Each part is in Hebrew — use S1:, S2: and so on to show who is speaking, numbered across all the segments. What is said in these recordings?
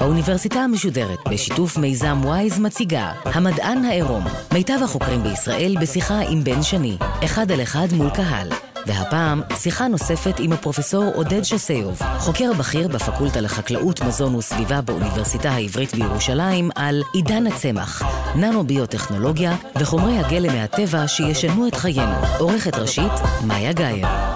S1: האוניברסיטה המשודרת בשיתוף מיזם וויז מציגה המדען העירום מיטב החוקרים בישראל בשיחה עם בן שני אחד על אחד מול קהל והפעם שיחה נוספת עם הפרופסור עודד שסיוב חוקר בכיר בפקולטה לחקלאות, מזון וסביבה באוניברסיטה העברית בירושלים על עידן הצמח, ננו-ביוטכנולוגיה וחומרי הגלם מהטבע שישנו את חיינו. עורכת ראשית, מאיה גאייר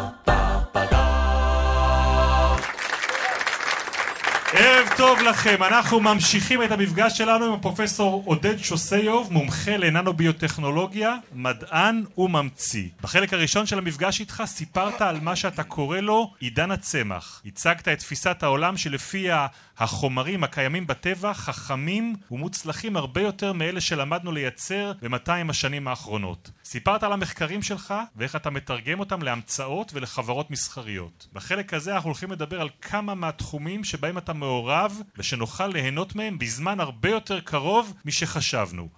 S2: טוב לכם, אנחנו ממשיכים את המפגש שלנו עם הפרופסור עודד שוסיוב, מומחה לננו-ביוטכנולוגיה, מדען וממציא. בחלק הראשון של המפגש איתך סיפרת על מה שאתה קורא לו עידן הצמח. הצגת את תפיסת העולם שלפיה החומרים הקיימים בטבע חכמים ומוצלחים הרבה יותר מאלה שלמדנו לייצר במאתיים השנים האחרונות. סיפרת על המחקרים שלך ואיך אתה מתרגם אותם להמצאות ולחברות מסחריות. בחלק הזה אנחנו הולכים לדבר על כמה מהתחומים שבהם אתה מעורב ושנוכל ליהנות מהם בזמן הרבה יותר קרוב משחשבנו.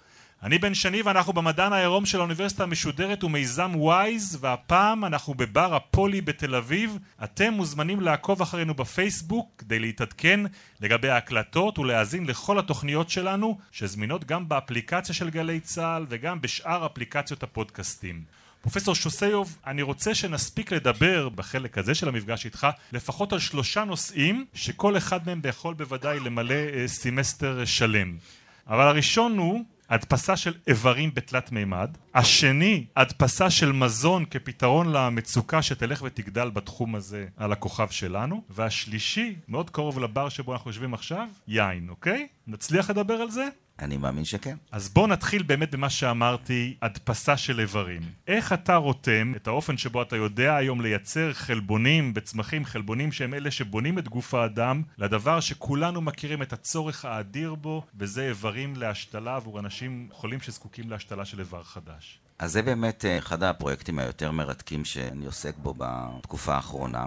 S2: אני בן שני ואנחנו במדען העירום של האוניברסיטה המשודרת ומיזם וויז והפעם אנחנו בבר הפולי בתל אביב אתם מוזמנים לעקוב אחרינו בפייסבוק כדי להתעדכן לגבי ההקלטות ולהאזין לכל התוכניות שלנו שזמינות גם באפליקציה של גלי צה"ל וגם בשאר אפליקציות הפודקאסטים פרופסור שוסיוב, אני רוצה שנספיק לדבר בחלק הזה של המפגש איתך לפחות על שלושה נושאים שכל אחד מהם יכול בוודאי למלא סמסטר שלם. אבל הראשון הוא הדפסה של איברים בתלת מימד, השני הדפסה של מזון כפתרון למצוקה שתלך ותגדל בתחום הזה על הכוכב שלנו, והשלישי, מאוד קרוב לבר שבו אנחנו יושבים עכשיו, יין, אוקיי? נצליח לדבר על זה?
S3: אני מאמין שכן.
S2: אז בוא נתחיל באמת במה שאמרתי, הדפסה של איברים. איך אתה רותם את האופן שבו אתה יודע היום לייצר חלבונים בצמחים, חלבונים שהם אלה שבונים את גוף האדם, לדבר שכולנו מכירים את הצורך האדיר בו, וזה איברים להשתלה עבור אנשים חולים שזקוקים להשתלה של איבר חדש.
S3: אז זה באמת אחד הפרויקטים היותר מרתקים שאני עוסק בו בתקופה האחרונה.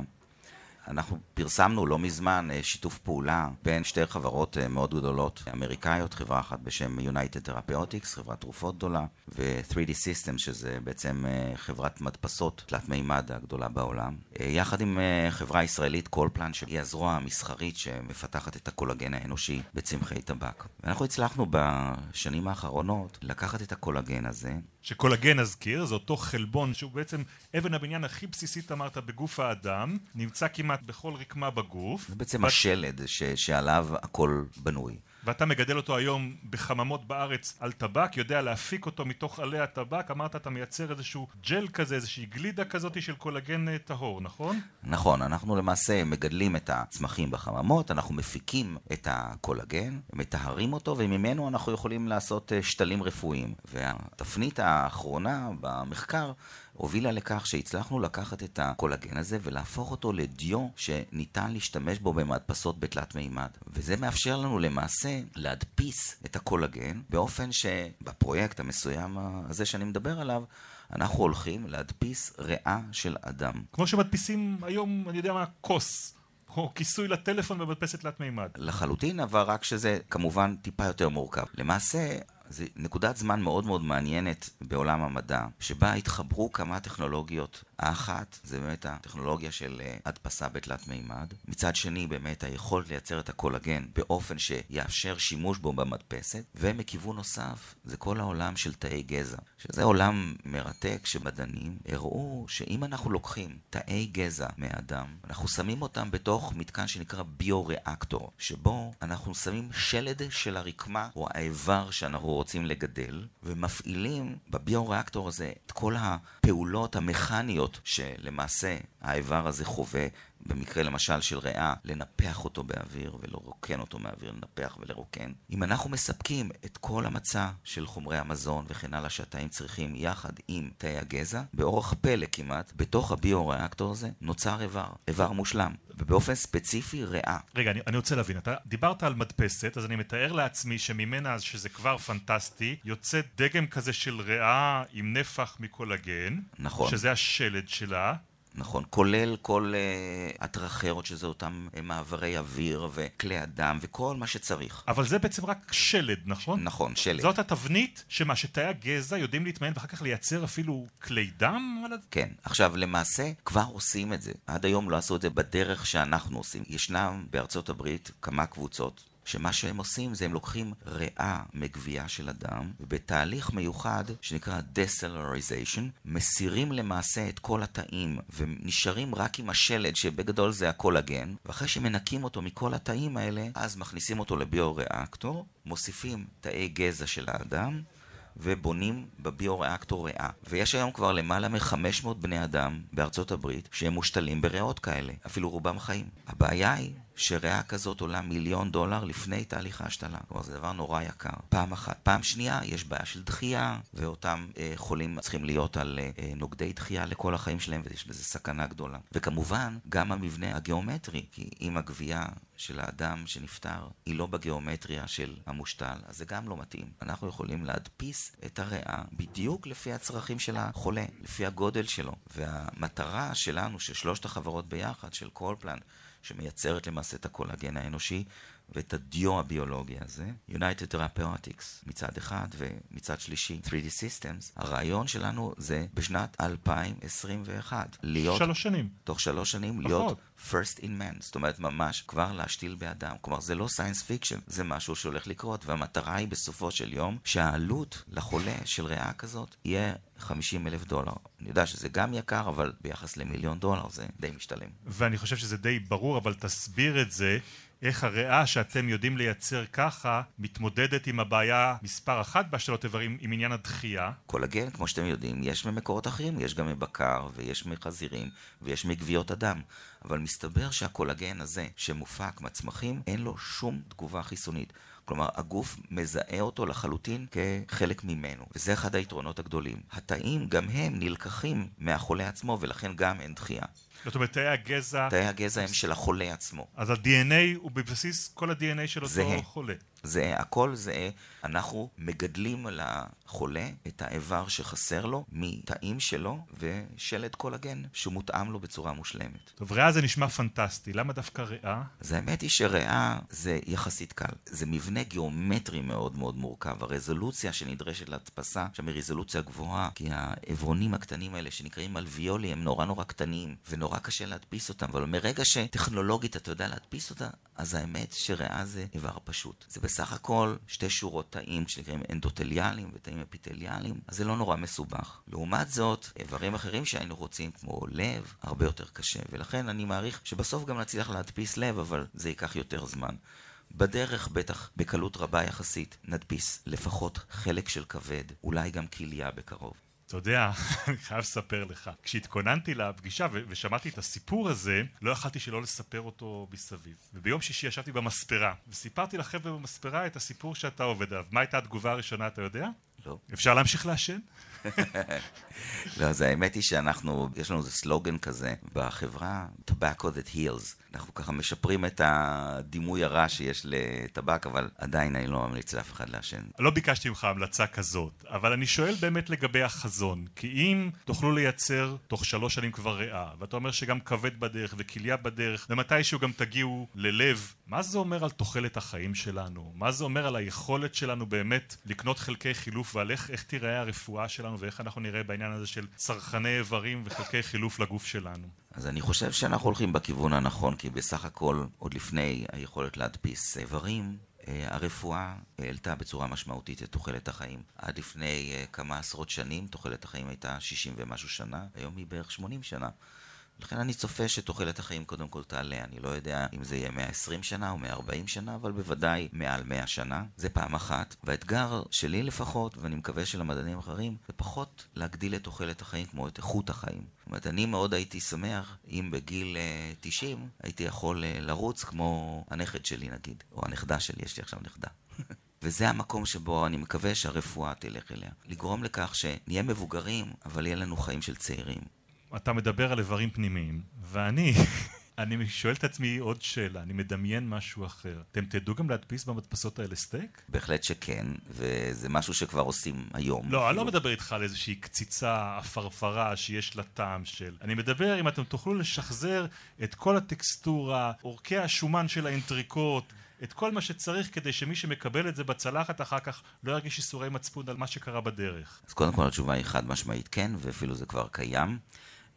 S3: אנחנו פרסמנו לא מזמן שיתוף פעולה בין שתי חברות מאוד גדולות אמריקאיות, חברה אחת בשם United Therapeutics, חברת תרופות גדולה, ו-3D Systems, שזה בעצם חברת מדפסות תלת מימד הגדולה בעולם, יחד עם חברה ישראלית קולפלן, שהיא הזרוע המסחרית שמפתחת את הקולגן האנושי בצמחי טבק. ואנחנו הצלחנו בשנים האחרונות לקחת את הקולגן הזה
S2: שקולגן נזכיר, זה אותו חלבון שהוא בעצם אבן הבניין הכי בסיסית אמרת בגוף האדם, נמצא כמעט בכל רקמה בגוף.
S3: זה בעצם השלד ש- שעליו הכל בנוי.
S2: ואתה מגדל אותו היום בחממות בארץ על טבק, יודע להפיק אותו מתוך עלי הטבק, אמרת אתה מייצר איזשהו ג'ל כזה, איזושהי גלידה כזאת של קולגן טהור, נכון?
S3: נכון, אנחנו למעשה מגדלים את הצמחים בחממות, אנחנו מפיקים את הקולגן, מטהרים אותו, וממנו אנחנו יכולים לעשות שתלים רפואיים. והתפנית האחרונה במחקר הובילה לכך שהצלחנו לקחת את הקולגן הזה ולהפוך אותו לדיו שניתן להשתמש בו במדפסות בתלת מימד. וזה מאפשר לנו למעשה להדפיס את הקולגן באופן שבפרויקט המסוים הזה שאני מדבר עליו אנחנו הולכים להדפיס ריאה של אדם.
S2: כמו שמדפיסים היום, אני יודע מה, כוס. או כיסוי לטלפון במדפסת תלת מימד.
S3: לחלוטין, אבל רק שזה כמובן טיפה יותר מורכב. למעשה, זו נקודת זמן מאוד מאוד מעניינת בעולם המדע, שבה התחברו כמה טכנולוגיות. האחת זה באמת הטכנולוגיה של הדפסה בתלת מימד. מצד שני, באמת היכולת לייצר את הקולגן באופן שיאפשר שימוש בו במדפסת. ומכיוון נוסף, זה כל העולם של תאי גזע. שזה עולם מרתק שמדענים הראו שאם אנחנו לוקחים תאי גזע מאדם, אנחנו שמים אותם בתוך מתקן שנקרא ביו-ריאקטור, שבו אנחנו שמים שלד של הרקמה או האיבר שאנחנו רוצים לגדל, ומפעילים בביו-ריאקטור הזה את כל הפעולות המכניות שלמעשה האיבר הזה חווה במקרה למשל של ריאה, לנפח אותו באוויר ולרוקן אותו מאוויר, לנפח ולרוקן. אם אנחנו מספקים את כל המצע של חומרי המזון וכן הלאה שהתאים צריכים יחד עם תאי הגזע, באורח פלא כמעט, בתוך הביו-ריאקטור הזה נוצר איבר, איבר מושלם. ובאופן ספציפי ריאה.
S2: רגע, אני, אני רוצה להבין, אתה דיברת על מדפסת, אז אני מתאר לעצמי שממנה, שזה כבר פנטסטי, יוצא דגם כזה של ריאה עם נפח מקולגן.
S3: נכון.
S2: שזה השלד שלה.
S3: נכון, כולל כל uh, הטרחרות, שזה אותם uh, מעברי אוויר וכלי אדם וכל מה שצריך.
S2: אבל זה בעצם רק שלד, נכון?
S3: נכון, שלד.
S2: זאת התבנית שמה, שתאי הגזע יודעים להתמיין ואחר כך לייצר אפילו כלי דם?
S3: כן. עכשיו, למעשה, כבר עושים את זה. עד היום לא עשו את זה בדרך שאנחנו עושים. ישנם בארצות הברית כמה קבוצות שמה שהם עושים זה הם לוקחים ריאה מגבייה של אדם, ובתהליך מיוחד שנקרא Decellularization, מסירים למעשה את כל התאים, ונשארים רק עם השלד, שבגדול זה הקולגן, ואחרי שמנקים אותו מכל התאים האלה, אז מכניסים אותו לביו-ריאקטור, מוסיפים תאי גזע של האדם, ובונים בביו-ריאקטור ריאה. ויש היום כבר למעלה מ-500 בני אדם בארצות הברית שהם מושתלים בריאות כאלה, אפילו רובם חיים. הבעיה היא שריאה כזאת עולה מיליון דולר לפני תהליך ההשתלה. כלומר, זה דבר נורא יקר. פעם אחת. פעם שנייה, יש בעיה של דחייה, ואותם אה, חולים צריכים להיות על אה, נוגדי דחייה לכל החיים שלהם, ויש בזה סכנה גדולה. וכמובן, גם המבנה הגיאומטרי, כי אם הגבייה של האדם שנפטר היא לא בגיאומטריה של המושתל, אז זה גם לא מתאים. אנחנו יכולים להדפיס את הריאה בדיוק לפי הצרכים של החולה, לפי הגודל שלו. והמטרה שלנו, של שלושת החברות ביחד, של קולפלן, שמייצרת למעשה את הקולגן האנושי ואת הדיו הביולוגי הזה, United Therapeutics מצד אחד ומצד שלישי 3D Systems, הרעיון שלנו זה בשנת 2021 להיות...
S2: שלוש שנים.
S3: תוך שלוש שנים פחות. להיות first in man, זאת אומרת ממש כבר להשתיל באדם. כלומר זה לא science fiction, זה משהו שהולך לקרות, והמטרה היא בסופו של יום שהעלות לחולה של ריאה כזאת יהיה 50 אלף דולר. אני יודע שזה גם יקר, אבל ביחס למיליון דולר זה די משתלם.
S2: ואני חושב שזה די ברור, אבל תסביר את זה. איך הריאה שאתם יודעים לייצר ככה מתמודדת עם הבעיה מספר אחת בהשתלות איברים עם עניין הדחייה.
S3: קולגן, כמו שאתם יודעים, יש ממקורות אחרים, יש גם מבקר ויש מחזירים ויש מגוויות אדם. אבל מסתבר שהקולגן הזה שמופק מצמחים, אין לו שום תגובה חיסונית. כלומר, הגוף מזהה אותו לחלוטין כחלק ממנו, וזה אחד היתרונות הגדולים. התאים, גם הם נלקחים מהחולה עצמו, ולכן גם אין דחייה.
S2: זאת אומרת, תאי הגזע...
S3: תאי הגזע הם של החולה עצמו.
S2: אז ה-DNA הוא בבסיס כל ה-DNA של אותו
S3: זה.
S2: חולה.
S3: זה הכל זה, אנחנו מגדלים על החולה את האיבר שחסר לו מתאים שלו ושלד קולגן שמותאם לו בצורה מושלמת.
S2: טוב, ריאה זה נשמע פנטסטי, למה דווקא ריאה?
S3: אז האמת היא שריאה זה יחסית קל. זה מבנה גיאומטרי מאוד מאוד מורכב. הרזולוציה שנדרשת להדפסה שם היא רזולוציה גבוהה, כי העברונים הקטנים האלה שנקראים אלוויולי הם נורא נורא קטנים ונורא קשה להדפיס אותם, אבל מרגע שטכנולוגית אתה יודע להדפיס אותה, אז האמת שריאה זה איבר פשוט. זה בסך הכל שתי שורות תאים שנקראים אנדוטליאליים ותאים אפיטליאליים, אז זה לא נורא מסובך. לעומת זאת, איברים אחרים שהיינו רוצים, כמו לב, הרבה יותר קשה, ולכן אני מעריך שבסוף גם נצליח להדפיס לב, אבל זה ייקח יותר זמן. בדרך, בטח בקלות רבה יחסית, נדפיס לפחות חלק של כבד, אולי גם כליה בקרוב.
S2: אתה יודע, אני חייב לספר לך, כשהתכוננתי לפגישה ושמעתי את הסיפור הזה, לא יכלתי שלא לספר אותו מסביב. וביום שישי ישבתי במספרה, וסיפרתי לחבר'ה במספרה את הסיפור שאתה עובד עליו. מה הייתה התגובה הראשונה, אתה יודע?
S3: לא.
S2: אפשר להמשיך לעשן?
S3: לא, אז האמת היא שאנחנו, יש לנו איזה סלוגן כזה בחברה, Tobacco that heals. אנחנו ככה משפרים את הדימוי הרע שיש לטבק, אבל עדיין אני לא ממליץ לאף אחד לעשן.
S2: לא ביקשתי ממך המלצה כזאת, אבל אני שואל באמת לגבי החזון. כי אם תוכלו לייצר תוך שלוש שנים כבר ריאה, ואתה אומר שגם כבד בדרך וכליה בדרך, ומתישהו גם תגיעו ללב, מה זה אומר על תוחלת החיים שלנו? מה זה אומר על היכולת שלנו באמת לקנות חלקי חילוף ועל איך, תיראה הרפואה שלנו ואיך אנחנו נראה בעניין הזה של צרכני איברים וחלקי חילוף לגוף שלנו?
S3: אז אני חושב שאנחנו הולכים בכיוון הנכון, כי בסך הכל, עוד לפני היכולת להדפיס איברים, אה, הרפואה העלתה בצורה משמעותית את תוחלת החיים. עד לפני אה, כמה עשרות שנים תוחלת החיים הייתה 60 ומשהו שנה, היום היא בערך 80 שנה. לכן אני צופה שתוחלת החיים קודם כל תעלה. אני לא יודע אם זה יהיה 120 שנה או 140 שנה, אבל בוודאי מעל 100 שנה. זה פעם אחת. והאתגר שלי לפחות, ואני מקווה של המדענים האחרים, זה פחות להגדיל את תוחלת החיים כמו את איכות החיים. זאת אומרת, אני מאוד הייתי שמח אם בגיל uh, 90 הייתי יכול uh, לרוץ כמו הנכד שלי נגיד, או הנכדה שלי, יש לי עכשיו נכדה. וזה המקום שבו אני מקווה שהרפואה תלך אליה. לגרום לכך שנהיה מבוגרים, אבל יהיה לנו חיים של צעירים.
S2: אתה מדבר על איברים פנימיים, ואני אני שואל את עצמי עוד שאלה, אני מדמיין משהו אחר. אתם תדעו גם להדפיס במדפסות האלה סטייק?
S3: בהחלט שכן, וזה משהו שכבר עושים היום.
S2: לא, אני לא מדבר איתך על איזושהי קציצה, עפרפרה שיש לה טעם של... אני מדבר אם אתם תוכלו לשחזר את כל הטקסטורה, אורכי השומן של האנטריקוט, את כל מה שצריך כדי שמי שמקבל את זה בצלחת אחר כך לא ירגיש איסורי מצפון על מה שקרה בדרך.
S3: אז קודם כל התשובה היא חד משמעית כן, ואפילו זה כבר קיים.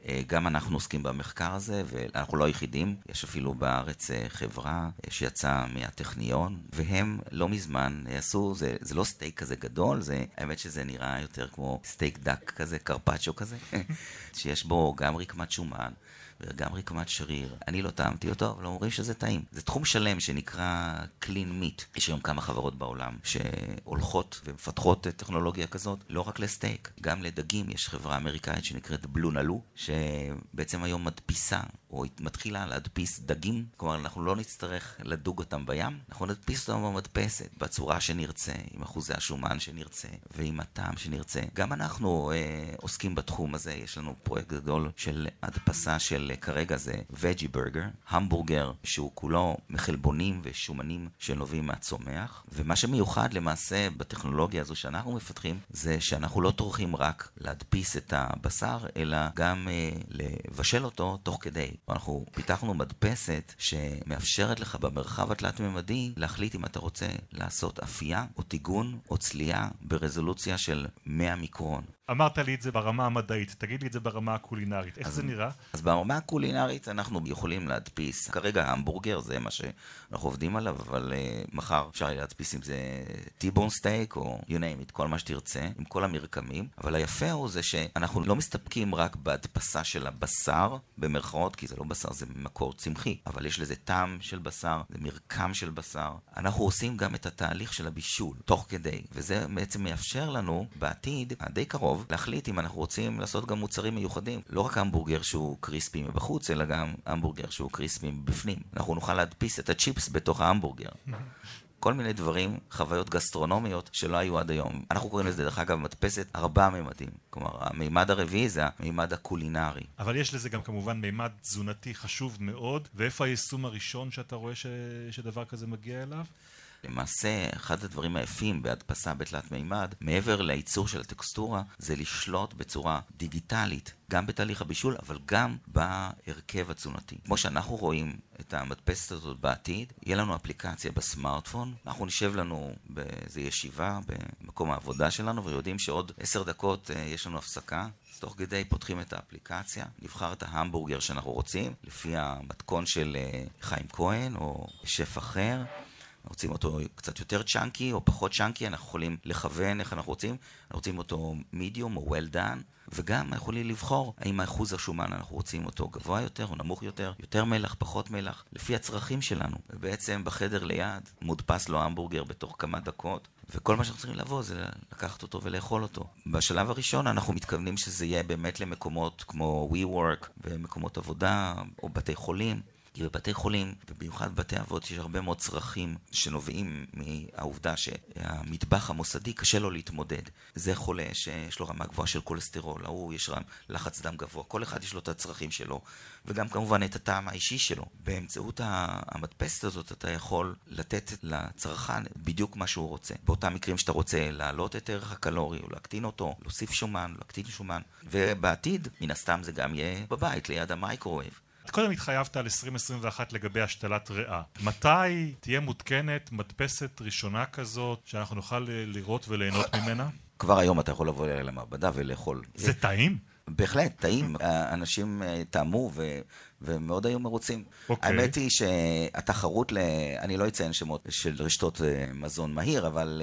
S3: אה, גם אנחנו עוסקים במחקר הזה, ואנחנו לא היחידים. יש אפילו בארץ אה, חברה אה, שיצאה מהטכניון, והם לא מזמן עשו, זה, זה לא סטייק כזה גדול, זה, האמת שזה נראה יותר כמו סטייק דק כזה, קרפצ'ו כזה, שיש בו גם רקמת שומן. וגם רקמת שריר. אני לא טעמתי אותו, אבל אומרים שזה טעים. זה תחום שלם שנקרא Clean Meat. יש היום כמה חברות בעולם שהולכות ומפתחות טכנולוגיה כזאת, לא רק לסטייק, גם לדגים. יש חברה אמריקאית שנקראת בלו נלו, שבעצם היום מדפיסה או מתחילה להדפיס דגים, כלומר אנחנו לא נצטרך לדוג אותם בים, אנחנו נדפיס אותם במדפסת, בצורה שנרצה, עם אחוזי השומן שנרצה, ועם הטעם שנרצה. גם אנחנו אה, עוסקים בתחום הזה, יש לנו פרויקט גדול של הדפסה של כרגע זה וג'י ברגר, המבורגר שהוא כולו מחלבונים ושומנים שנובעים מהצומח, ומה שמיוחד למעשה בטכנולוגיה הזו שאנחנו מפתחים, זה שאנחנו לא טורחים רק להדפיס את הבשר, אלא גם אה, לבשל אותו תוך כדי. אנחנו פיתחנו מדפסת שמאפשרת לך במרחב התלת-ממדי להחליט אם אתה רוצה לעשות אפייה או טיגון או צלייה ברזולוציה של 100 מיקרון.
S2: אמרת לי את זה ברמה המדעית, תגיד לי את זה ברמה הקולינרית, איך
S3: אז,
S2: זה נראה?
S3: אז ברמה הקולינרית אנחנו יכולים להדפיס, כרגע המבורגר זה מה שאנחנו עובדים עליו, אבל uh, מחר אפשר להדפיס אם זה טיבון סטייק או you name it, כל מה שתרצה, עם כל המרקמים, אבל היפה הוא זה שאנחנו לא מסתפקים רק בהדפסה של הבשר, במרכאות, כי זה לא בשר, זה מקור צמחי, אבל יש לזה טעם של בשר, זה מרקם של בשר. אנחנו עושים גם את התהליך של הבישול, תוך כדי, וזה בעצם מאפשר לנו בעתיד, הדי קרוב, טוב להחליט אם אנחנו רוצים לעשות גם מוצרים מיוחדים. לא רק המבורגר שהוא קריספי מבחוץ, אלא גם המבורגר שהוא קריספי מבפנים. אנחנו נוכל להדפיס את הצ'יפס בתוך ההמבורגר. כל מיני דברים, חוויות גסטרונומיות שלא היו עד היום. אנחנו קוראים לזה, דרך אגב, מדפסת ארבעה מימדים. כלומר, המימד הרביעי זה המימד הקולינרי.
S2: אבל יש לזה גם כמובן מימד תזונתי חשוב מאוד, ואיפה היישום הראשון שאתה רואה ש... שדבר כזה מגיע אליו?
S3: למעשה, אחד הדברים היפים בהדפסה בתלת מימד, מעבר לייצור של הטקסטורה, זה לשלוט בצורה דיגיטלית, גם בתהליך הבישול, אבל גם בהרכב התזונתי. כמו שאנחנו רואים את המדפסת הזאת בעתיד, יהיה לנו אפליקציה בסמארטפון, אנחנו נשב לנו באיזו ישיבה במקום העבודה שלנו, ויודעים שעוד עשר דקות אה, יש לנו הפסקה. אז תוך כדי פותחים את האפליקציה, נבחר את ההמבורגר שאנחנו רוצים, לפי המתכון של אה, חיים כהן או שף אחר. רוצים אותו קצת יותר צ'אנקי או פחות צ'אנקי, אנחנו יכולים לכוון איך אנחנו רוצים, אנחנו רוצים אותו מידיום או well done, וגם אנחנו יכולים לבחור האם האחוז השומן אנחנו רוצים אותו גבוה יותר או נמוך יותר, יותר מלח, פחות מלח, לפי הצרכים שלנו. ובעצם בחדר ליד מודפס לו המבורגר בתוך כמה דקות, וכל מה שאנחנו צריכים לבוא זה לקחת אותו ולאכול אותו. בשלב הראשון אנחנו מתכוונים שזה יהיה באמת למקומות כמו WeWork ומקומות עבודה או בתי חולים. כי בבתי חולים, ובמיוחד בבתי אבות, יש הרבה מאוד צרכים שנובעים מהעובדה שהמטבח המוסדי קשה לו להתמודד. זה חולה שיש לו רמה גבוהה של כולסטרול, ההוא יש רם לחץ דם גבוה, כל אחד יש לו את הצרכים שלו, וגם כמובן את הטעם האישי שלו. באמצעות המדפסת הזאת אתה יכול לתת לצרכן בדיוק מה שהוא רוצה. באותם מקרים שאתה רוצה להעלות את ערך הקלורי, או להקטין אותו, להוסיף שומן, להקטין שומן, ובעתיד, מן הסתם זה גם יהיה בבית, ליד ה microwave.
S2: קודם התחייבת על 2021 לגבי השתלת ריאה. מתי תהיה מותקנת מדפסת ראשונה כזאת, שאנחנו נוכל לראות וליהנות ממנה?
S3: כבר היום אתה יכול לבוא למעבדה ולאכול.
S2: זה טעים?
S3: בהחלט, טעים. אנשים אה, טעמו ו... ומאוד היו מרוצים. Okay. אוקיי. האמת היא שהתחרות, ל... אני לא אציין שמות של רשתות אה, מזון מהיר, אבל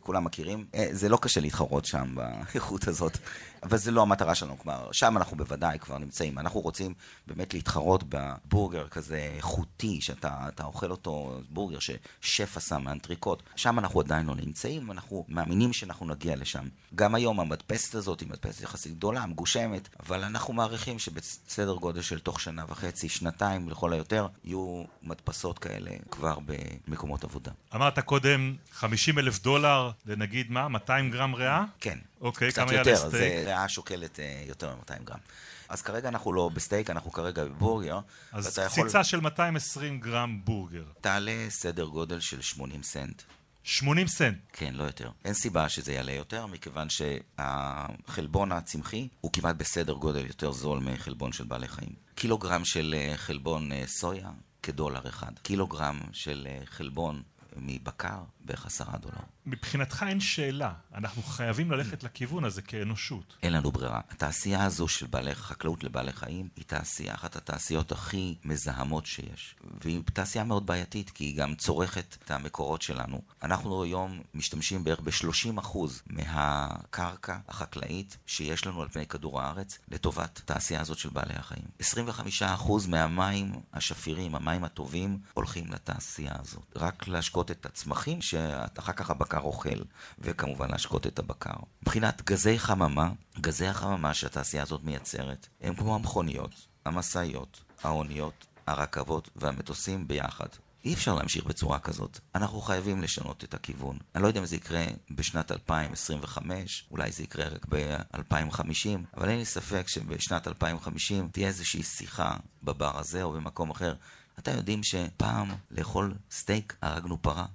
S3: כולם מכירים. זה לא קשה להתחרות שם באיכות הזאת, אבל זה לא המטרה שלנו. כלומר, שם אנחנו בוודאי כבר נמצאים. אנחנו רוצים באמת להתחרות בבורגר כזה איכותי, שאתה אוכל אותו, בורגר ששף עשה מאנטריקוט. שם אנחנו עדיין לא נמצאים, אנחנו מאמינים שאנחנו נגיע לשם. גם היום המדפסת הזאת היא מדפסת יחסית גדולה, מגושמת, אבל אנחנו מעריכים שבסדר גודל של תוך שנה וחצי, שנתיים לכל היותר, יהיו מדפסות כאלה כבר במקומות עבודה.
S2: אמרת קודם 50 אלף דולר לנגיד מה? 200 גרם ריאה?
S3: כן.
S2: אוקיי, כמה יעלה
S3: יותר,
S2: סטייק?
S3: זה ריאה שוקלת אה, יותר מ-200 גרם. אז כרגע אנחנו לא בסטייק, אנחנו כרגע בבורגר.
S2: אז
S3: ואתה יכול-
S2: קציצה של 220 גרם בורגר.
S3: תעלה סדר גודל של 80 סנט.
S2: 80 סנט.
S3: כן, לא יותר. אין סיבה שזה יעלה יותר, מכיוון שהחלבון הצמחי הוא כמעט בסדר גודל יותר זול מחלבון של בעלי חיים. קילוגרם של אה, חלבון אה, סויה, כדולר אחד. קילוגרם של אה, חלבון מבקר, בערך עשרה דולר.
S2: מבחינתך אין שאלה, אנחנו חייבים ללכת לכיוון הזה כאנושות.
S3: אין לנו ברירה. התעשייה הזו של בעלי, חקלאות לבעלי חיים היא תעשייה, אחת התעשיות הכי מזהמות שיש. והיא תעשייה מאוד בעייתית, כי היא גם צורכת את המקורות שלנו. אנחנו היום משתמשים בערך ב-30% מהקרקע החקלאית שיש לנו על פני כדור הארץ לטובת התעשייה הזאת של בעלי החיים. 25% מהמים השפירים, המים הטובים, הולכים לתעשייה הזאת. רק להשקות את הצמחים שאחר כך הבקר אוכל, וכמובן להשקות את הבקר. מבחינת גזי חממה, גזי החממה שהתעשייה הזאת מייצרת, הם כמו המכוניות, המשאיות, האוניות, הרכבות והמטוסים ביחד. אי אפשר להמשיך בצורה כזאת. אנחנו חייבים לשנות את הכיוון. אני לא יודע אם זה יקרה בשנת 2025, אולי זה יקרה רק ב-2050, אבל אין לי ספק שבשנת 2050 תהיה איזושהי שיחה בבר הזה או במקום אחר. אתם יודעים שפעם לאכול סטייק הרגנו פרה?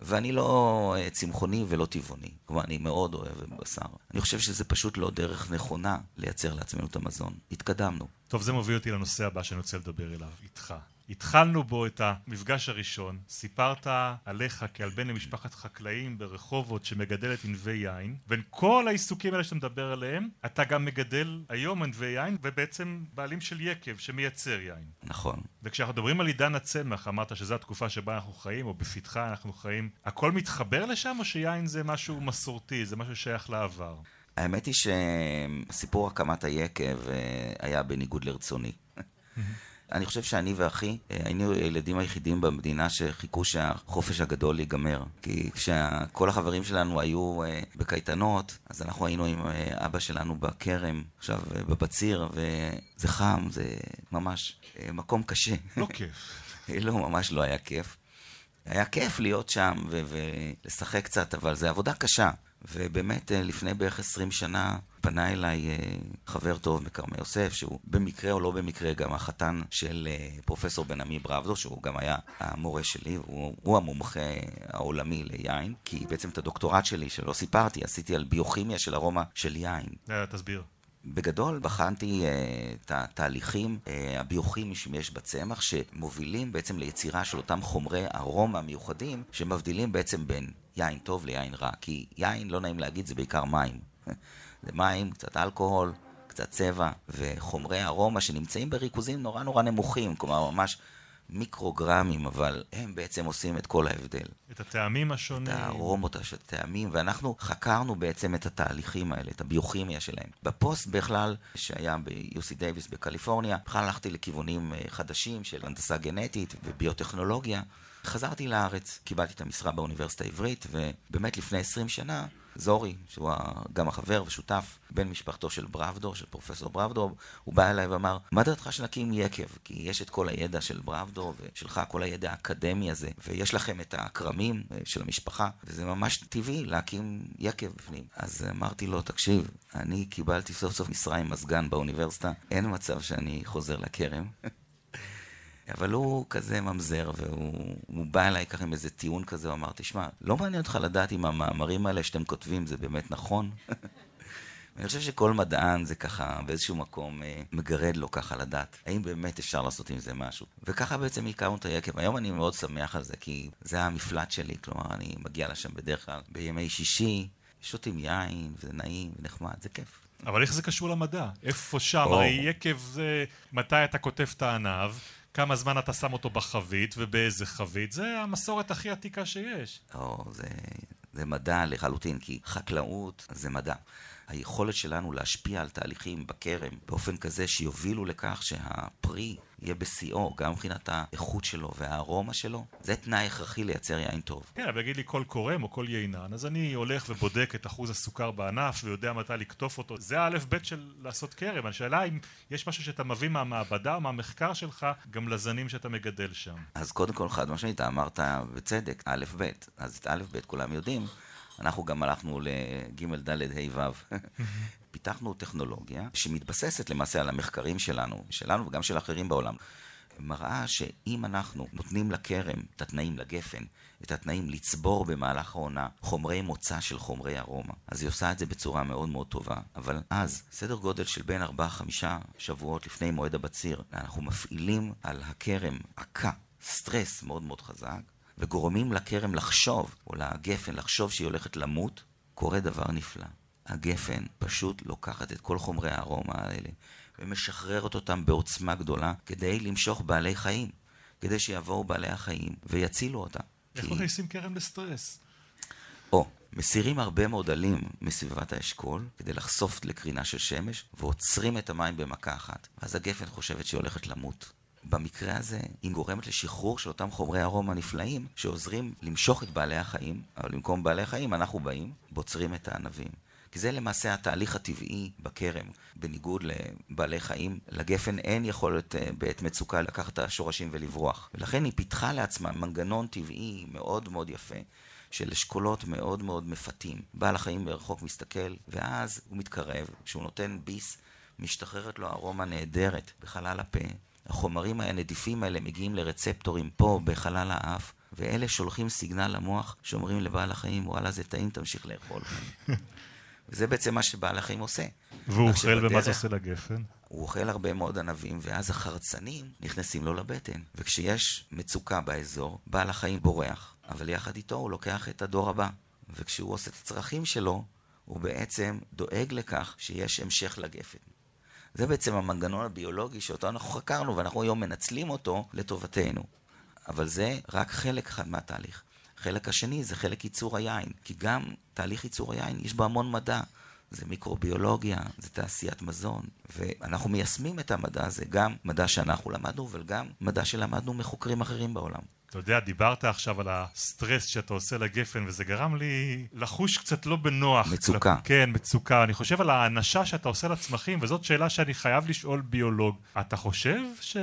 S3: ואני לא אה, צמחוני ולא טבעוני. כלומר, אני מאוד אוהב בשר. אני חושב שזה פשוט לא דרך נכונה לייצר לעצמנו את המזון. התקדמנו.
S2: טוב, זה מוביל אותי לנושא הבא שאני רוצה לדבר אליו, איתך. התחלנו בו את המפגש הראשון, סיפרת עליך כעל בן למשפחת חקלאים ברחובות שמגדלת ענבי יין, בין כל העיסוקים האלה שאתה מדבר עליהם, אתה גם מגדל היום ענבי יין, ובעצם בעלים של יקב שמייצר יין.
S3: נכון.
S2: וכשאנחנו מדברים על עידן הצמח, אמרת שזו התקופה שבה אנחנו חיים, או בפתחה אנחנו חיים, הכל מתחבר לשם, או שיין זה משהו מסורתי, זה משהו ששייך לעבר?
S3: האמת היא שסיפור הקמת היקב אה, היה בניגוד לרצוני. אני חושב שאני ואחי אה, היינו הילדים היחידים במדינה שחיכו שהחופש הגדול ייגמר. כי כשכל החברים שלנו היו אה, בקייטנות, אז אנחנו היינו עם אה, אבא שלנו בכרם, עכשיו בבציר, וזה חם, זה ממש מקום קשה.
S2: לא כיף.
S3: לא, ממש לא היה כיף. היה כיף להיות שם ולשחק קצת, אבל זו עבודה קשה. ובאמת, אה, לפני בערך 20 שנה פנה אליי אה, חבר טוב מכרמי יוסף, שהוא במקרה או לא במקרה גם החתן של אה, פרופסור בן עמי בראבדו, שהוא גם היה המורה שלי, הוא, הוא המומחה העולמי ליין, כי בעצם את הדוקטורט שלי, שלא סיפרתי, עשיתי על ביוכימיה של ארומה של יין.
S2: תסביר.
S3: בגדול בחנתי uh, את התהליכים uh, הביוכימיים שיש בצמח שמובילים בעצם ליצירה של אותם חומרי ארומה מיוחדים שמבדילים בעצם בין יין טוב ליין רע. כי יין, לא נעים להגיד, זה בעיקר מים. זה מים, קצת אלכוהול, קצת צבע וחומרי ארומה שנמצאים בריכוזים נורא נורא נמוכים. כלומר ממש מיקרוגרמים אבל הם בעצם עושים את כל ההבדל
S2: את הטעמים השונים.
S3: את הארומות, את הטעמים, ואנחנו חקרנו בעצם את התהליכים האלה, את הביוכימיה שלהם. בפוסט בכלל, שהיה ב-UC דייוויס בקליפורניה, בכלל הלכתי לכיוונים אה, חדשים של הנדסה גנטית וביוטכנולוגיה. חזרתי לארץ, קיבלתי את המשרה באוניברסיטה העברית, ובאמת לפני 20 שנה, זורי, שהוא גם החבר ושותף, בן משפחתו של בראבדור, של פרופסור בראבדור, הוא בא אליי ואמר, מה דעתך שנקים יקב? כי יש את כל הידע של בראבדור ושלך, כל הידע האקדמי הזה, ויש לכם את הכרמים אה, של המשפחה, וזה ממש טבעי להקים יקב בפנים. אז אמרתי לו, תקשיב, אני קיבלתי סוף סוף משרה עם מזגן באוניברסיטה, אין מצב שאני חוזר לכרם. אבל הוא כזה ממזר, והוא הוא בא אליי ככה עם איזה טיעון כזה, הוא אמר, תשמע, לא מעניין אותך לדעת אם המאמרים האלה שאתם כותבים זה באמת נכון? אני חושב שכל מדען זה ככה באיזשהו מקום אה, מגרד לו ככה לדעת האם באמת אפשר לעשות עם זה משהו. וככה בעצם הכרנו את היקב. היום אני מאוד שמח על זה, כי זה המפלט שלי, כלומר אני מגיע לשם בדרך כלל בימי שישי, שותים יין, וזה נעים ונחמד, זה כיף.
S2: אבל איך זה קשור למדע? איפה שם? הרי יקב זה מתי אתה קוטף את הענב, כמה זמן אתה שם אותו בחבית ובאיזה חבית, זה המסורת הכי עתיקה שיש.
S3: או, זה, זה מדע לחלוטין, כי חקלאות זה מדע. היכולת שלנו להשפיע על תהליכים בכרם באופן כזה שיובילו לכך שהפרי יהיה בשיאו, גם מבחינת האיכות שלו והארומה שלו, זה תנאי הכרחי לייצר יין טוב.
S2: כן, אבל יגיד לי כל קורם או כל יינן, אז אני הולך ובודק את אחוז הסוכר בענף ויודע מתי לקטוף אותו. זה האלף בית של לעשות כרם. השאלה אם יש משהו שאתה מביא מהמעבדה או מהמחקר שלך גם לזנים שאתה מגדל שם.
S3: אז קודם כל, חד משמעית, אמרת בצדק, א' ב', אז את א' ב' כולם יודעים. אנחנו גם הלכנו לג' ד' ה' ו'. פיתחנו טכנולוגיה שמתבססת למעשה על המחקרים שלנו, שלנו וגם של אחרים בעולם. מראה שאם אנחנו נותנים לכרם את התנאים לגפן, את התנאים לצבור במהלך העונה חומרי מוצא של חומרי ארומה, אז היא עושה את זה בצורה מאוד מאוד טובה. אבל אז, סדר גודל של בין 4-5 שבועות לפני מועד הבציר, אנחנו מפעילים על הכרם עקה, סטרס מאוד מאוד חזק, וגורמים לכרם לחשוב, או לגפן לחשוב שהיא הולכת למות, קורה דבר נפלא. הגפן פשוט לוקחת את כל חומרי הארומה האלה ומשחררת אותם בעוצמה גדולה כדי למשוך בעלי חיים, כדי שיבואו בעלי החיים ויצילו אותם.
S2: איך כי... מכניסים כרם לסטרס?
S3: או, מסירים הרבה מאוד עלים מסביבת האשכול כדי לחשוף לקרינה של שמש ועוצרים את המים במכה אחת. אז הגפן חושבת שהיא הולכת למות. במקרה הזה היא גורמת לשחרור של אותם חומרי ארומה נפלאים שעוזרים למשוך את בעלי החיים, אבל במקום בעלי החיים אנחנו באים, בוצרים את הענבים. כי זה למעשה התהליך הטבעי בכרם. בניגוד לבעלי חיים, לגפן אין יכולת אה, בעת מצוקה לקחת את השורשים ולברוח. ולכן היא פיתחה לעצמה מנגנון טבעי מאוד מאוד יפה. של אשכולות מאוד מאוד מפתים. בעל החיים מרחוק מסתכל, ואז הוא מתקרב, כשהוא נותן ביס, משתחררת לו ארומה נהדרת בחלל הפה. החומרים הנדיפים האלה מגיעים לרצפטורים פה בחלל האף, ואלה שולחים סיגנל למוח שאומרים לבעל החיים, וואלה זה טעים, תמשיך לאכול. וזה בעצם מה שבעל החיים עושה.
S2: והוא אוכל, ומה זה עושה לגפן?
S3: הוא אוכל הרבה מאוד ענבים, ואז החרצנים נכנסים לו לבטן. וכשיש מצוקה באזור, בעל החיים בורח, אבל יחד איתו הוא לוקח את הדור הבא. וכשהוא עושה את הצרכים שלו, הוא בעצם דואג לכך שיש המשך לגפן. זה בעצם המנגנון הביולוגי שאותו אנחנו חקרנו, ואנחנו היום מנצלים אותו לטובתנו. אבל זה רק חלק אחד מהתהליך. החלק השני זה חלק ייצור היין, כי גם תהליך ייצור היין יש בו המון מדע. זה מיקרוביולוגיה, זה תעשיית מזון, ואנחנו מיישמים את המדע הזה, גם מדע שאנחנו למדנו, אבל גם מדע שלמדנו מחוקרים אחרים בעולם.
S2: אתה יודע, דיברת עכשיו על הסטרס שאתה עושה לגפן, וזה גרם לי לחוש קצת לא בנוח.
S3: מצוקה.
S2: כל... כן, מצוקה. אני חושב על האנשה שאתה עושה לצמחים, וזאת שאלה שאני חייב לשאול ביולוג. אתה חושב ש...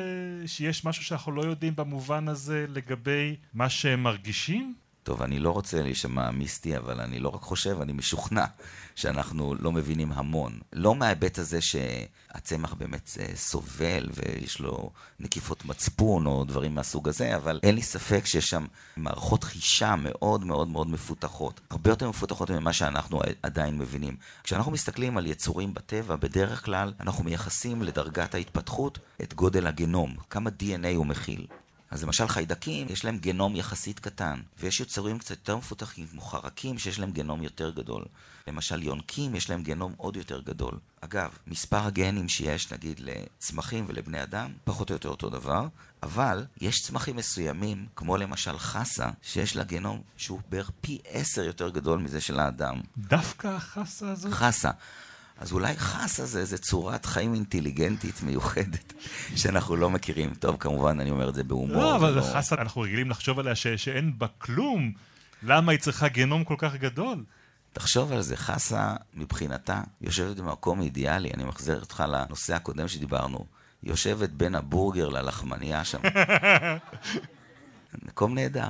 S2: שיש משהו שאנחנו לא יודעים במובן הזה לגבי מה שהם מרגישים?
S3: טוב, אני לא רוצה להישמע מיסטי, אבל אני לא רק חושב, אני משוכנע שאנחנו לא מבינים המון. לא מההיבט הזה שהצמח באמת אה, סובל ויש לו נקיפות מצפון או דברים מהסוג הזה, אבל אין לי ספק שיש שם מערכות חישה מאוד מאוד מאוד מפותחות. הרבה יותר מפותחות ממה שאנחנו עדיין מבינים. כשאנחנו מסתכלים על יצורים בטבע, בדרך כלל אנחנו מייחסים לדרגת ההתפתחות את גודל הגנום, כמה DNA הוא מכיל. אז למשל חיידקים, יש להם גנום יחסית קטן, ויש יצורים קצת יותר מפותחים, כמו חרקים, שיש להם גנום יותר גדול. למשל יונקים, יש להם גנום עוד יותר גדול. אגב, מספר הגנים שיש, נגיד, לצמחים ולבני אדם, פחות או יותר אותו דבר, אבל יש צמחים מסוימים, כמו למשל חסה, שיש לה גנום שהוא בערך פי עשר יותר גדול מזה של האדם.
S2: דווקא החסה הזאת?
S3: חסה. אז אולי חסה זה איזה צורת חיים אינטליגנטית מיוחדת שאנחנו לא מכירים. טוב, כמובן, אני אומר את זה בהומור.
S2: לא, אבל לא... חסה, אנחנו רגילים לחשוב עליה ש... שאין בה כלום. למה היא צריכה גנום כל כך גדול?
S3: תחשוב על זה, חסה מבחינתה יושבת במקום אידיאלי, אני מחזיר אותך לנושא הקודם שדיברנו, יושבת בין הבורגר ללחמנייה שם. מקום נהדר.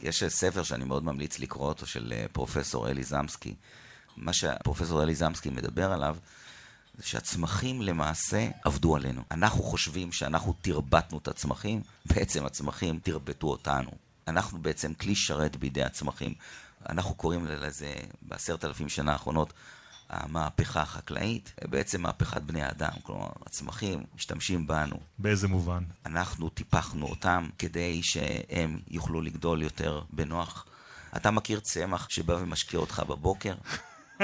S3: יש ספר שאני מאוד ממליץ לקרוא אותו, של אה, פרופסור אלי זמסקי, מה שפרופסור אלי זמסקי מדבר עליו, זה שהצמחים למעשה עבדו עלינו. אנחנו חושבים שאנחנו תרבטנו את הצמחים, בעצם הצמחים תרבטו אותנו. אנחנו בעצם כלי שרת בידי הצמחים. אנחנו קוראים לזה בעשרת אלפים שנה האחרונות המהפכה החקלאית, בעצם מהפכת בני האדם. כלומר, הצמחים משתמשים בנו.
S2: באיזה מובן?
S3: אנחנו טיפחנו אותם כדי שהם יוכלו לגדול יותר בנוח. אתה מכיר צמח שבא ומשקיע אותך בבוקר?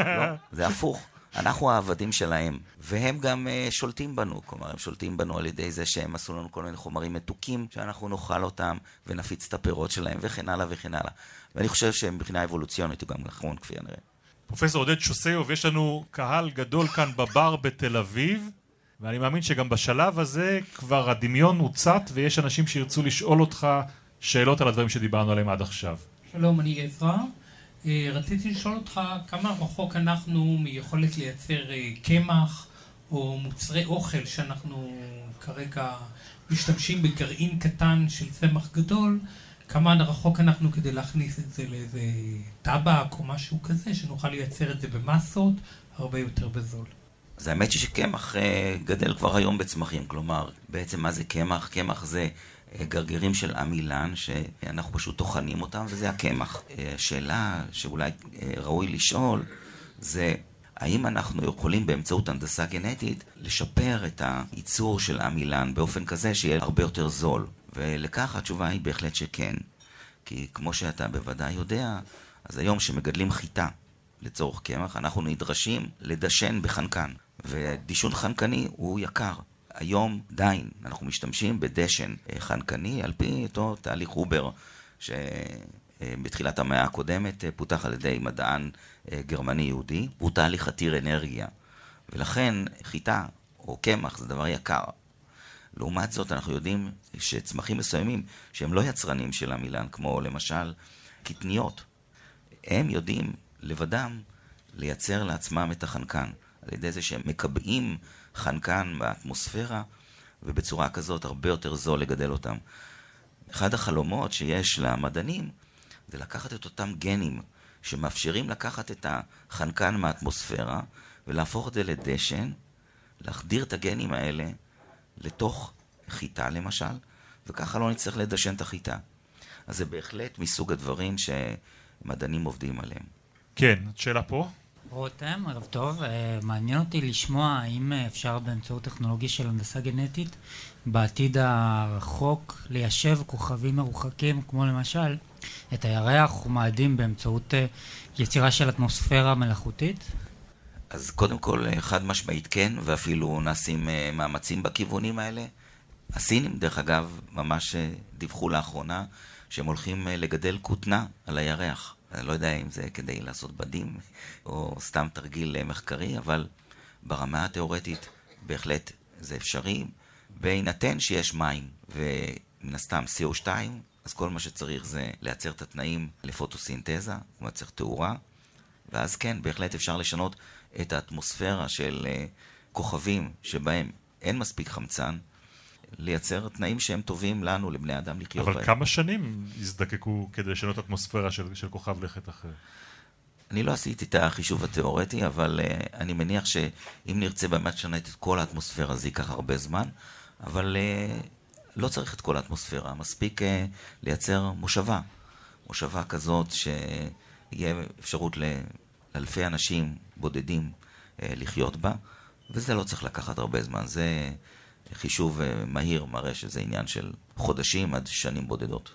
S3: לא, זה הפוך. אנחנו העבדים שלהם, והם גם uh, שולטים בנו, כלומר, הם שולטים בנו על ידי זה שהם עשו לנו כל מיני חומרים מתוקים, שאנחנו נאכל אותם ונפיץ את הפירות שלהם, וכן הלאה וכן הלאה. ואני חושב שמבחינה אבולוציונית הוא גם נכון, כפי הנראה.
S2: פרופסור עודד שוסיוב, יש לנו קהל גדול כאן בבר בתל אביב, ואני מאמין שגם בשלב הזה כבר הדמיון הוצת ויש אנשים שירצו לשאול אותך שאלות על הדברים שדיברנו עליהם עד עכשיו.
S4: שלום, אני עזרא. אה, רציתי לשאול אותך כמה רחוק אנחנו מיכולת לייצר אה, קמח או מוצרי אוכל שאנחנו כרגע משתמשים בגרעין קטן של צמח גדול, כמה רחוק אנחנו כדי להכניס את זה לאיזה טבק או משהו כזה, שנוכל לייצר את זה במסות הרבה יותר בזול.
S3: אז האמת היא שקמח אה, גדל כבר היום בצמחים, כלומר, בעצם מה זה קמח? קמח זה גרגירים של עמילן, שאנחנו פשוט טוחנים אותם, וזה הקמח. אה, השאלה שאולי ראוי לשאול, זה האם אנחנו יכולים באמצעות הנדסה גנטית לשפר את הייצור של עמילן באופן כזה שיהיה הרבה יותר זול? ולכך התשובה היא בהחלט שכן. כי כמו שאתה בוודאי יודע, אז היום שמגדלים חיטה לצורך קמח, אנחנו נדרשים לדשן בחנקן. ודישון חנקני הוא יקר. היום דיין, אנחנו משתמשים בדשן אה, חנקני על פי אותו תהליך הובר שבתחילת המאה הקודמת אה, פותח על ידי מדען אה, גרמני יהודי, הוא תהליך עתיר אנרגיה. ולכן חיטה או קמח זה דבר יקר. לעומת זאת אנחנו יודעים שצמחים מסוימים שהם לא יצרנים של המילן, כמו למשל קטניות, הם יודעים לבדם לייצר לעצמם את החנקן. על ידי זה שהם מקבעים חנקן באטמוספירה, ובצורה כזאת הרבה יותר זול לגדל אותם. אחד החלומות שיש למדענים זה לקחת את אותם גנים שמאפשרים לקחת את החנקן מהאטמוספירה ולהפוך את זה לדשן, להחדיר את הגנים האלה לתוך חיטה למשל, וככה לא נצטרך לדשן את החיטה. אז זה בהחלט מסוג הדברים שמדענים עובדים עליהם.
S2: כן, שאלה פה?
S5: רותם, ערב טוב. אה, מעניין אותי לשמוע האם אפשר באמצעות טכנולוגיה של הנדסה גנטית בעתיד הרחוק ליישב כוכבים מרוחקים, כמו למשל את הירח ומאדים באמצעות אה, יצירה של אטמוספירה מלאכותית?
S3: אז קודם כל, אה, חד משמעית כן, ואפילו נעשים מאמצים בכיוונים האלה. הסינים, דרך אגב, ממש דיווחו לאחרונה שהם הולכים לגדל כותנה על הירח. אני לא יודע אם זה כדי לעשות בדים או סתם תרגיל מחקרי, אבל ברמה התיאורטית בהחלט זה אפשרי, בהינתן שיש מים ומן הסתם CO2, אז כל מה שצריך זה לייצר את התנאים לפוטוסינתזה, כלומר צריך תאורה, ואז כן, בהחלט אפשר לשנות את האטמוספירה של אה, כוכבים שבהם אין מספיק חמצן, לייצר תנאים שהם טובים לנו, לבני אדם, לחיות
S2: בהם. אבל כמה שנים יזדקקו כדי לשנות אטמוספירה של, של כוכב לכת אחר?
S3: אני לא עשיתי את החישוב התיאורטי, אבל uh, אני מניח שאם נרצה באמת לשנות את כל האטמוספירה, זה ייקח הרבה זמן, אבל uh, לא צריך את כל האטמוספירה, מספיק uh, לייצר מושבה. מושבה כזאת שיהיה אפשרות לאלפי אנשים בודדים uh, לחיות בה, וזה לא צריך לקחת הרבה זמן. זה... חישוב אה, מהיר מראה שזה עניין של חודשים עד שנים בודדות.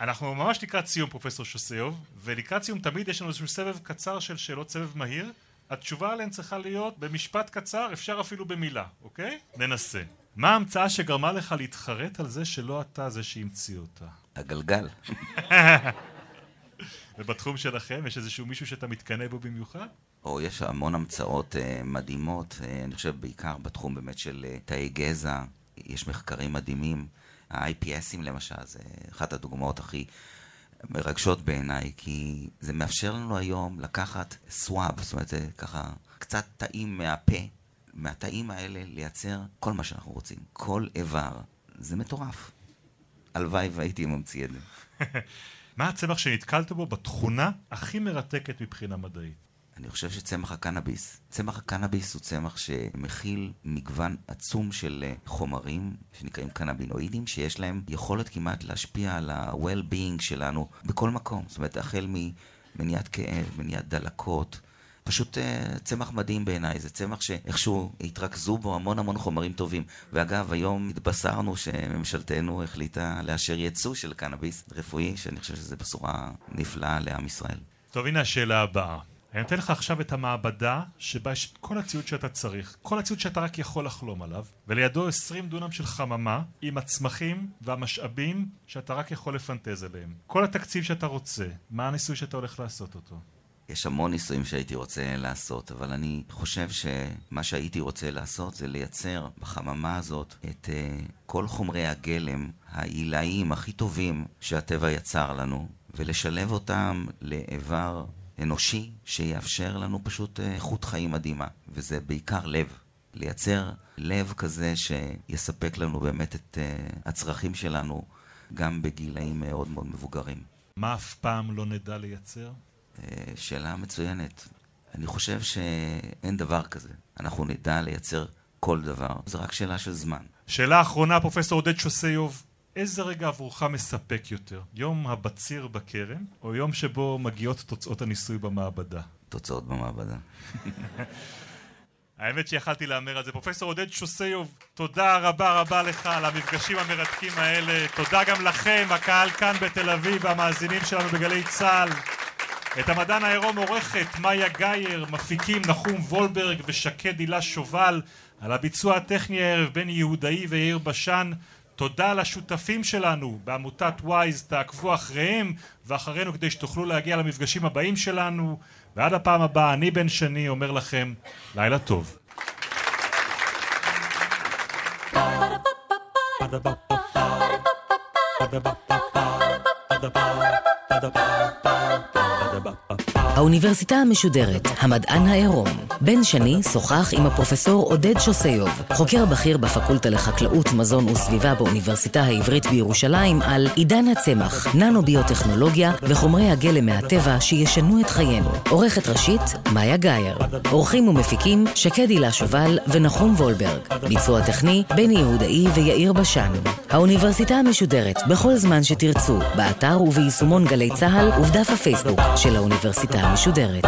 S2: אנחנו ממש לקראת סיום פרופסור שוסיוב, ולקראת סיום תמיד יש לנו איזשהו סבב קצר של שאלות סבב מהיר. התשובה עליהן צריכה להיות במשפט קצר, אפשר אפילו במילה, אוקיי? ננסה. מה ההמצאה שגרמה לך להתחרט על זה שלא אתה זה שהמציא אותה?
S3: הגלגל.
S2: ובתחום שלכם יש איזשהו מישהו שאתה מתקנא בו במיוחד?
S3: או יש המון המצאות uh, מדהימות, uh, אני חושב בעיקר בתחום באמת של uh, תאי גזע, יש מחקרים מדהימים. ה-IPSים למשל, זה אחת הדוגמאות הכי מרגשות בעיניי, כי זה מאפשר לנו היום לקחת סוואב, זאת אומרת, זה ככה קצת תאים מהפה, מהתאים האלה לייצר כל מה שאנחנו רוצים, כל איבר. זה מטורף. הלוואי והייתי ממציא את זה.
S2: מה הצמח שנתקלת בו בתכונה הכי מרתקת מבחינה מדעית?
S3: אני חושב שצמח הקנאביס. צמח הקנאביס הוא צמח שמכיל מגוון עצום של אה, חומרים שנקראים קנאבינואידים, שיש להם יכולת כמעט להשפיע על ה-well-being שלנו בכל מקום. זאת אומרת, החל ממניעת כאב, מניעת דלקות. פשוט uh, צמח מדהים בעיניי, זה צמח שאיכשהו התרכזו בו המון המון חומרים טובים. ואגב, היום התבשרנו שממשלתנו החליטה לאשר ייצוא של קנאביס רפואי, שאני חושב שזו בשורה נפלאה לעם ישראל.
S2: טוב, הנה השאלה הבאה. אני נותן לך עכשיו את המעבדה שבה יש את כל הציוד שאתה צריך, כל הציוד שאתה רק יכול לחלום עליו, ולידו 20 דונם של חממה עם הצמחים והמשאבים שאתה רק יכול לפנטז עליהם. כל התקציב שאתה רוצה, מה הניסוי שאתה הולך לעשות אותו?
S3: יש המון ניסויים שהייתי רוצה לעשות, אבל אני חושב שמה שהייתי רוצה לעשות זה לייצר בחממה הזאת את uh, כל חומרי הגלם העילאיים הכי טובים שהטבע יצר לנו, ולשלב אותם לאיבר אנושי שיאפשר לנו פשוט אה, איכות חיים מדהימה, וזה בעיקר לב. לייצר לב כזה שיספק לנו באמת את uh, הצרכים שלנו גם בגילאים מאוד מאוד מבוגרים.
S2: מה אף פעם לא נדע לייצר?
S3: Uh, שאלה מצוינת. אני חושב שאין דבר כזה. אנחנו נדע לייצר כל דבר, זה רק שאלה של זמן.
S2: שאלה אחרונה, פרופסור עודד שוסיוב, איזה רגע עבורך מספק יותר? יום הבציר בכרם, או יום שבו מגיעות תוצאות הניסוי במעבדה?
S3: תוצאות במעבדה.
S2: האמת שיכלתי להמר על זה. פרופסור עודד שוסיוב, תודה רבה רבה לך על המפגשים המרתקים האלה. תודה גם לכם, הקהל כאן בתל אביב והמאזינים שלנו בגלי צה"ל. את המדען העירום עורכת מאיה גאייר, מפיקים נחום וולברג ושקד הילה שובל, על הביצוע הטכני הערב בני יהודאי ויאיר בשן. תודה לשותפים שלנו בעמותת וויז, תעקבו אחריהם ואחרינו כדי שתוכלו להגיע למפגשים הבאים שלנו ועד הפעם הבאה, אני בן שני אומר לכם לילה טוב.
S1: Ba-da-ba-ba-ba האוניברסיטה המשודרת, המדען העירום. בן שני שוחח עם הפרופסור עודד שוסיוב, חוקר בכיר בפקולטה לחקלאות, מזון וסביבה באוניברסיטה העברית בירושלים, על עידן הצמח, ננו-ביוטכנולוגיה וחומרי הגלם מהטבע שישנו את חיינו. עורכת ראשית, מאיה גאייר. עורכים ומפיקים, שקד הילה שובל ונחום וולברג. ביצוע טכני, בני יהודאי ויאיר בשן. האוניברסיטה המשודרת, בכל זמן שתרצו, באתר וביישומון גלי צה"ל ובדף הפייסבוק של האוניברסיטה המשודרת.